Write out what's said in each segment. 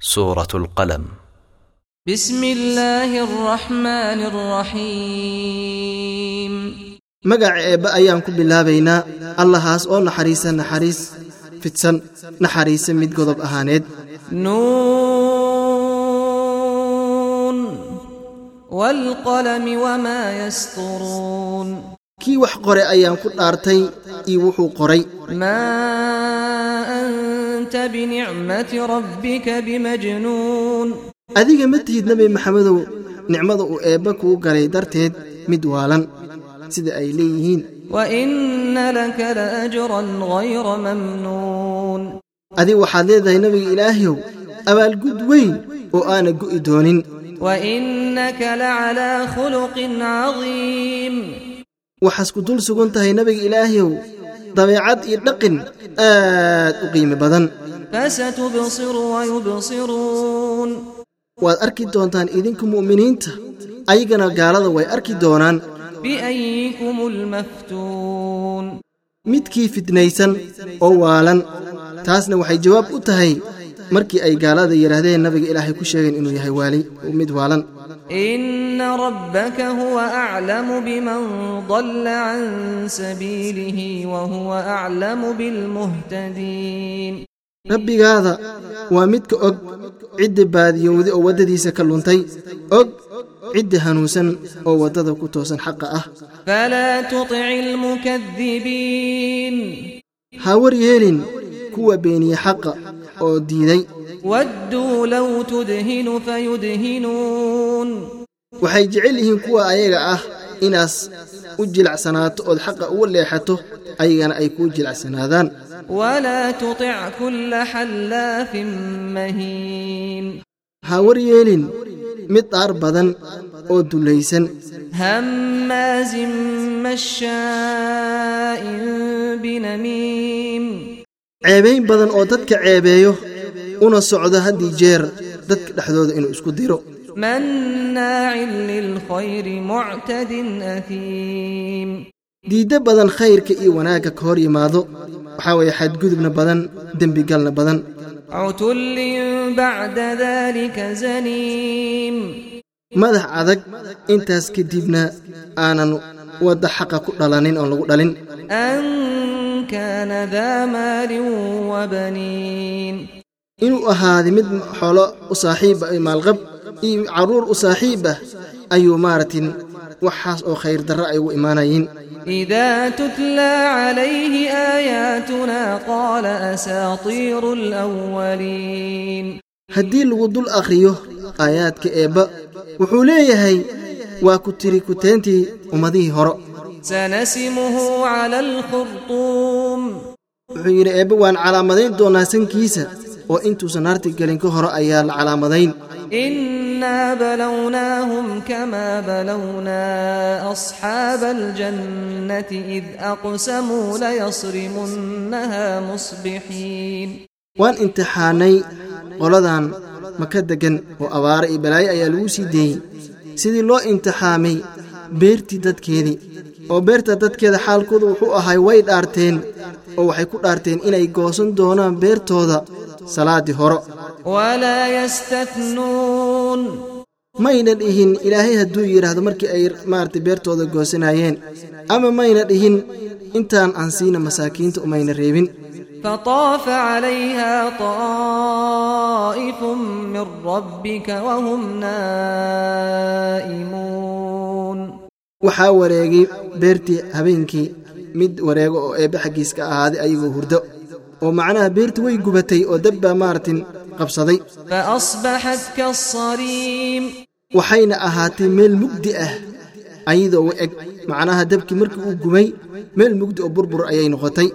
سورة القلم بسم الله الرحمن الرحيم magaca eebbe ayaan ku bilaabaynaa allahaas oo naxariisa naxariis fidsan naxariisa mid godob ahaaneed نون والقلم وما يسطرون kii wax qoray ayaan ku dhaartay iyo wuxuu qoray ما anta binicmati rabbika bimajnuun adiga ma tihid nebi maxamedow nicmada uu eebba kuu galay darteed mid waalan sida ay leeyihiin waina laka laajran hayra mamnuun adi waxaad leedahay nebiga ilaahayow abaalgud weyn oo aana gu'i doonin wainaka lacalaa khuluqin cadiim waxaas ku dul sugan tahay nebiga ilaahayow dabeecad iyo dhaqin aad u qiimi badan. Waad arki doontaan idinku mu'miniinta ayagana gaalada way arki doonaan. Midkii fitnaysan oo waalan taasna waxay jawaab u tahay markii ay gaalada yidhaahdeen nabiga ilaahay ku sheegeen inuu yahay waali mid waalan. إن ربك هو أعلم بمن ضل عن سبيله وهو أعلم بالمهتدين rabbigaada waa midka og cidda baadiyowda oo waddadiisa ka luntay og cidda hanuunsan oo waddada ku toosan xaqa ah فلا تطع المكذبين ha war yeelin kuwa beeniye xaqa oo diiday wadduu low tudhinu fayudhinuun waxay jecel yihiin kuwa ayaga ah inaas u jilacsanaato ood xaqa uga leexato ayagana ay kuu jilacsanaadaan walaa tutic kulla xallaafin mahiin ha waryeelin mid dhaar badan oo dullaysan hammaazin mashshaa'in binamiim ceebayn badan oo dadka ceebeeyo una socdo haddii jeer dadka dhexdooda inuu isku diro. Diiddo badan khayrka iyo wanaagga ka hor yimaado waxaa weeye xadgudubna badan dembigalna badan. Madax adag intaas kadibna aanan wadda xaqa ku dhalanin oon lagu dhalin أن كان ذا مال وبنين inuu ahaaday mid xoolo u saaxiiba iyo maalqab iyo carruur u saaxiib ah ayuu maaragtin waxaas oo khayr darro ay ugu imaanayiin إذا تتلى عليه آياتنا قال أساطير الأولين haddii lagu dul akhriyo aayaadka eebba wuxuu leeyahay waa ku tiri kuteentii ummadihii hore سنسمه على الخرطوم wuxuu yidhi eebbe waan calaamadayn doonnaa sankiisa oo intuusan naarta gelin ka hore ayaa la calaamadayn. Innaa balownaahum kamaa balownaa asxaaba aljannati id aqsamuu layasrimunnaha musbixiin. Waan imtixaanay qoladan maka deggan oo abaara iyo balaayo ayaa lagu sii deeyey sidii loo imtixaamay beertii dadkeedii oo beerta dadkeeda xaalkooda wuxuu ahay way dhaarteen oo waxay ku dhaarteen inay goosan doonaan beertooda salaaddii horo. Mayna dhihin ilaahay hadduu yidhaahdo markii ay maaragtay beertooda goosanaayeen ama mayna dhihin intaan aan siina masaakiinta umayna reebin. Fataafa calayha taa'ifun min rabbika wahum naa'imuun. Waxaa wareegay beertii habeenkii mid wareego oo eebbe xaggiiska ahaaday ayagoo hurdo oo macnaha beertu way gubatay oo dab baa maartin qabsaday. Waxayna ahaatay meel mugdi ah ayadoo u eg macnaha dabkii markii uu gubay meel mugdi oo burbur ayay noqotay.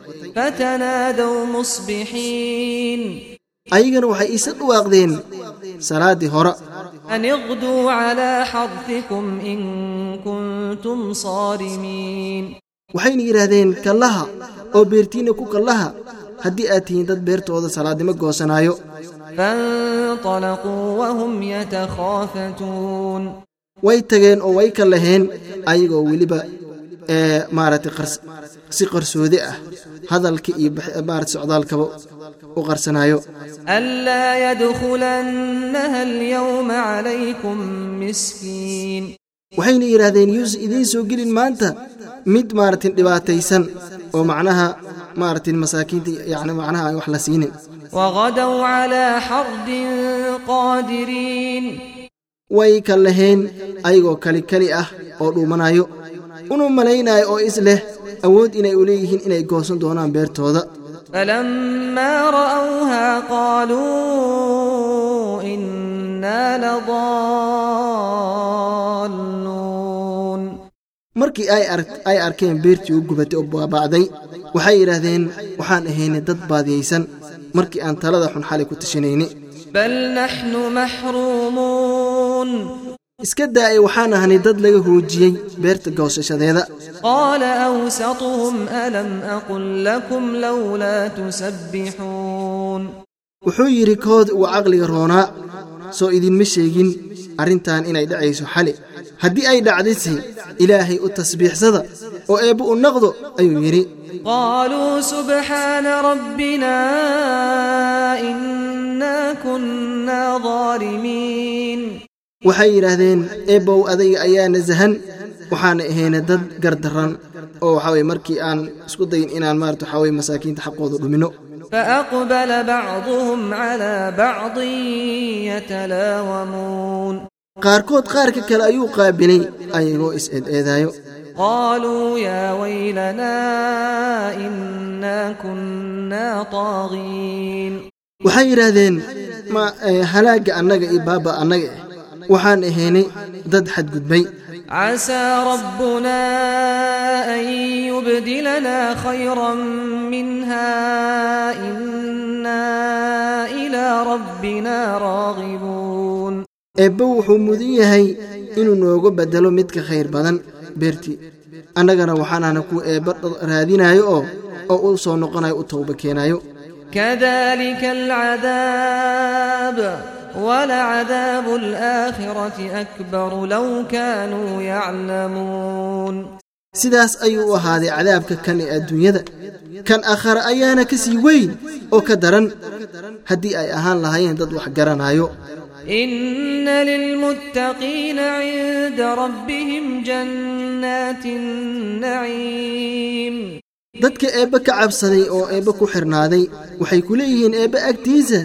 Ayagana waxay iisa dhawaaqdeen salaaddii hore. Waxayna yidhaahdeen kallaha oo beertiinna ku kallaha haddii aad tihiin dad beertooda salaadnimo goosanaayo. Way tageen oo way ka laheen ayagoo weliba ee maaragtay si qarsoodi ah hadalka iyo maarata socdaalkaba u qarsanaayo. Anlaa yadkhulannaha alyawma calaykum miskiin. Waxayna yidhaahdeen yuusa idiin soo gelin maanta. Mid maaragtay dhibaataysan oo macnaha maaragtay masaakiinta yani macnaha aan wax la siinin waqadow calaa xardin qaadiriin way ka lahayn ayagoo kali keli ah oo dhuumanayo unu malaynaayo oo is leh awood inay u leeyihiin inay goosan doonaan beertooda. falammaa ra'awhaa qaaluu innaa lada markii ay arkeen beertii u gubatay oo baaba'day waxay yidhaahdeen waxaan ahayna dad baadiyaysan markii aan talada xun xalay ku tashanayni iska daa'ay waxaan ahnay dad laga hoojiyey beerta goosashadeeda. Qaala awsatuhum alam aqul lakum lowlaa tusabbixuun. Wuxuu yidhi kood uu caqliga roonaa soo idinma sheegin arrintan inay dhacayso xali haddii ay dhacdaysi ilaahay u tasbiixsada oo eebba u naqdo ayuu yidhi. Qaaluu subxaana rabbina innaa kunnaa daalimiin waxay yidhaahdeen eebbow adayga ayaa nasahan waxaana ahayna dad gardarran oo waxa markii aan isku dayin inaan maarata waxa masaakiinta xaqooda dhumino. Faaqbala bacduhum calaa bacdin yatalaawamuun qaarkood qaarka kale ayuu qaabilay ayagoo is-eedeedaayo qaaluu yaa waylanaa innaa kunnaa taagiin. Waxay yidhaahdeen ma eh, halaagga annaga iyo baaba annaga eh. Waxaan ahaynay dad xadgudbay. Casaa rabbunaa an yubdilanaa khayran minha innaa ilaa rabbinaa raagibuun eebbe wuxuu mudan yahay inuu noogu beddelo midka khayr badan beertii annagana waxaanaana ku eebbe raadinayo oo oo u soo noqonayo u towba keenayo kadalika alcadaab walacadaabu alaakhirati akbaru low kaanuu yaclamuun. Sidaas ayuu u ahaaday cadaabka kan ee adduunyada. Kan akhara ayaana ka sii weyn oo ka daran. Haddii ay ahaan lahaayeen dad wax garanaayo. إن للمتقين عند ربهم جنات النعيم dadka eebbe ka cabsaday oo eebbe ku xirnaaday waxay ku leeyihiin eebbe agtiisa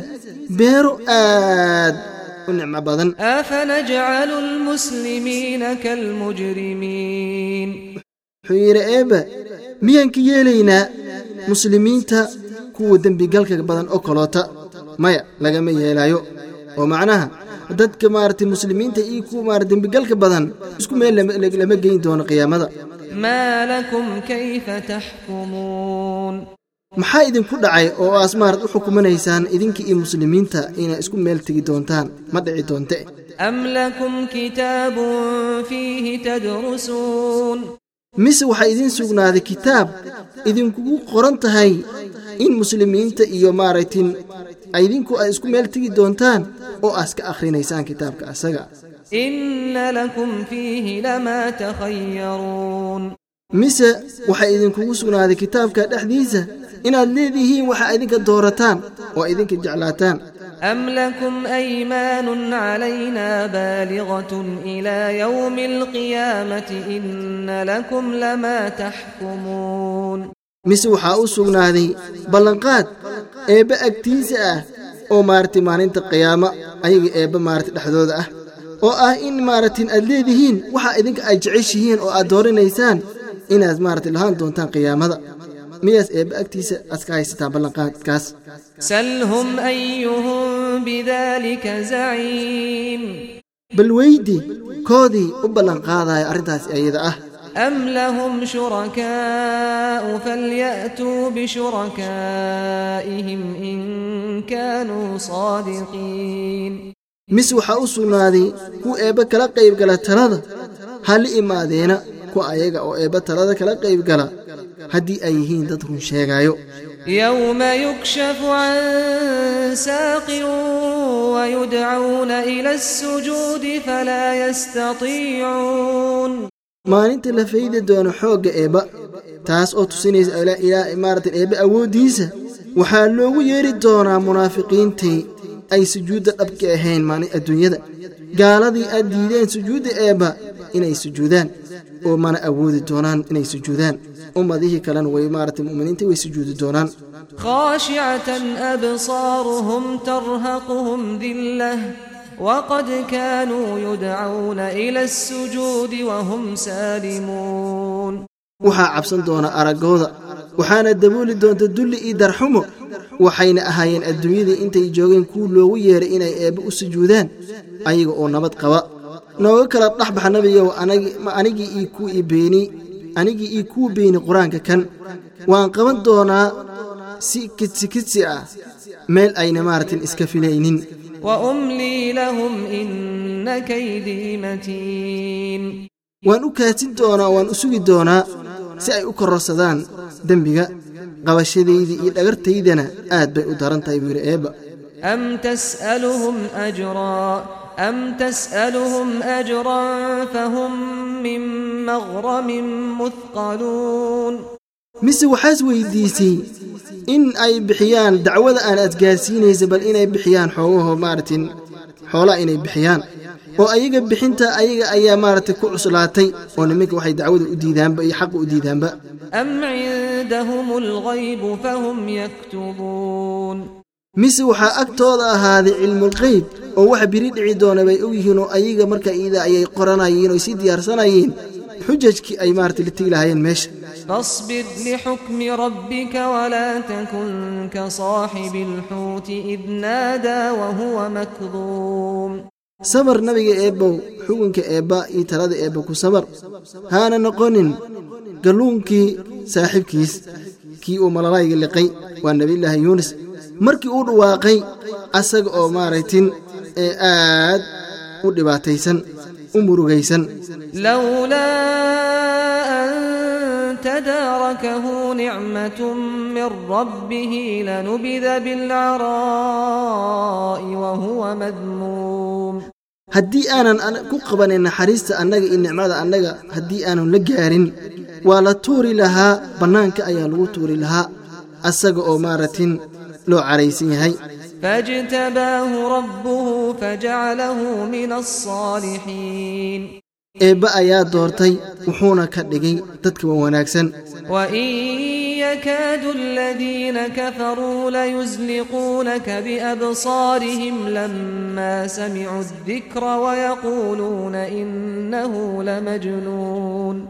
beero aad u nicmo badan أفنجعل المسلمين كالمجرمين wuxuu yidhi eebbe miyaan ka yeelaynaa muslimiinta kuwa dembigalka badan oo kaloota maya lagama yeelaayo oo macnaha dadka maarata muslimiinta iyo kuwa maara dembigalka badan isku meel lama geyn doono qiyaamada. Maxaa idinku dhacay oo aas maarad u xukumanaysaan idinkii iyo muslimiinta inaa isku meel tegi doontaan? Ma dhici doonte mise waxaa idiin sugnaaday kitaab idinkugu qoran tahay in muslimiinta iyo maaragtin idinku aad isku meel tegi doontaan oo aad iska akhrinaysaan kitaabka asaga. Mise waxaa idinkugu sugnaaday kitaabka dhexdiisa inaad leedihiin waxaa idinka doorataan oo idinka jeclaataan. أم لكم أيمان علينا بالغة إلى يوم القيامة إن لكم لما تحكمون mise waxaa u sugnaaday ballanqaad eebbe agtiisa ah oo maaragtay maalinta qiyaamo ayaga eebbe maaragtay dhexdooda ah oo ah in maaragtin aad leedihiin waxa idinka aad jeceshihiin oo aad dooranaysaan inaad maaragtay lahaan doontaan qiyaamada miyaas eebba agtiisa aska haysataa ballanqaadkaas. Salhum ayuhum bidalika zaciim. Bal weydi koodii u ballanqaadaya arrintaas ayada ah. Am lahum shurakaa'u falyatuu bishurakaa'ihim in kaanuu saadiqiin. Mis waxaa u sugnaaday kuu eebba kala qayb gala talada ha li imaadeena kuwa ayaga oo eebba talada kala qaybgala haddii ay yihiin dad run sheegaayo. Yowma yukshafu can saaqin wayudcawna ila sujuudi falaa yastaiicuun maalinta la faydi doono xoogga eebba taas oo tusinaysa ilaa maarata eebbe awooddiisa waxaa loogu yeeri doonaa munaafiqiintii ay sujuudda dhabka ahayn maalin adduunyada. Gaaladii aad diideen sujuudda eebba inay sujuudaan oo mana awoodi doonaan inay sujuudaan ummadihii kalena way maaratay muminiinta way sujuudi doonaan. Khaashicatan absaaruhum tarhaquhum dillah wqad kanuu yudcauna ila sujuudi wahum saalimuun. Waxaa cabsan doona araggooda waxaana dabooli doonta dulli iyo darxumo waxayna ahaayeen adduunyadii intay joogeen kuu loogu yeeray inay eebbe u sujuudaan ayaga oo nabad qaba. Nooga kala dhex baxa nebigow ii iyo i beeni anigii ii kuu beeni qur'aanka kan. Waan qaban doonaa si kitsi kitsi ah. Meel ayna maaratin iska filaynin. Waan u kaadsin doonaa waan u sugi doonaa si ay u kororsadaan dembiga qabashadayda iyo dhagartaydana aad bay u daran tahay buu yidhi eebba أم تسألهم أجرا أم تسألهم أجرا فهم من مغرم مثقلون mise waxaas weydiisay in ay bixiyaan dacwada aan adgaarsiinaysa bal inay bixiyaan xoogaho maaragtin xoolaa inay bixiyaan oo ayaga bixinta ayaga ayaa maaragtay ku cuslaatay oo nimanka waxay dacwada u diidaanba iyo xaqa u diidaanba أم عندهم الغيب فهم يكتبون mise waxaa agtooda ahaaday cilmulqeyb oo wax biri dhici doona bay og yihiinoo ayaga marka iida ayay qoranayeen oy sii diyaarsanayeen xujajkii ay maarata la tegi lahaayeen meesha. Fasbir lixukmi rabbika walaa takun ka saaxibi alxuuti id naadaa wahuwa makduum samar nabiga eebbow xugunka eebba iyo talada eebba ku sabar. Haana noqonin galluunkii saaxiibkiis kii uu malalayga liqay waa nebiyulaahi yuunis markii uu dhawaaqay asaga oo maaragtin ee aad u dhibaataysan u murugaysan لولا أن تداركه نعمة من ربه لنبذ بالعراء وهو مذموم haddii aanan ku qabanin naxariista annaga iyo nicmada annaga haddii aanan la gaarin waa la tuuri lahaa bannaanka ayaa lagu tuuri lahaa asaga oo maaragtin loo caraysan yahay فاجتباه ربه فجعله من الصالحين eebbe ayaa doortay wuxuuna ka dhigay dadka wa wanaagsan وإن يكاد الذين كفروا ليزلقونك بأبصارهم لما سمعوا الذكر ويقولون إنه لمجنون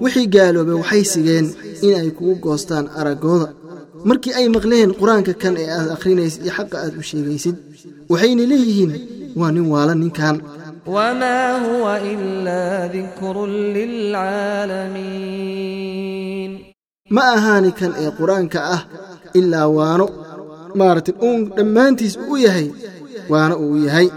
wixii gaaloobay waxay sigeen in ay kugu goostaan araggooda markii ay maqleen qur'aanka kan ee aad akhrinaysid iyo xaqa aad u sheegaysid waxayna leeyihiin waa nin waala ninkan. Wmaa huwa ilaa dikrun lilcaalamiin ma ahaani kan ee qur'aanka ah ilaa waano. Maaratay uun dhammaantiis u yahay waano uu yahay.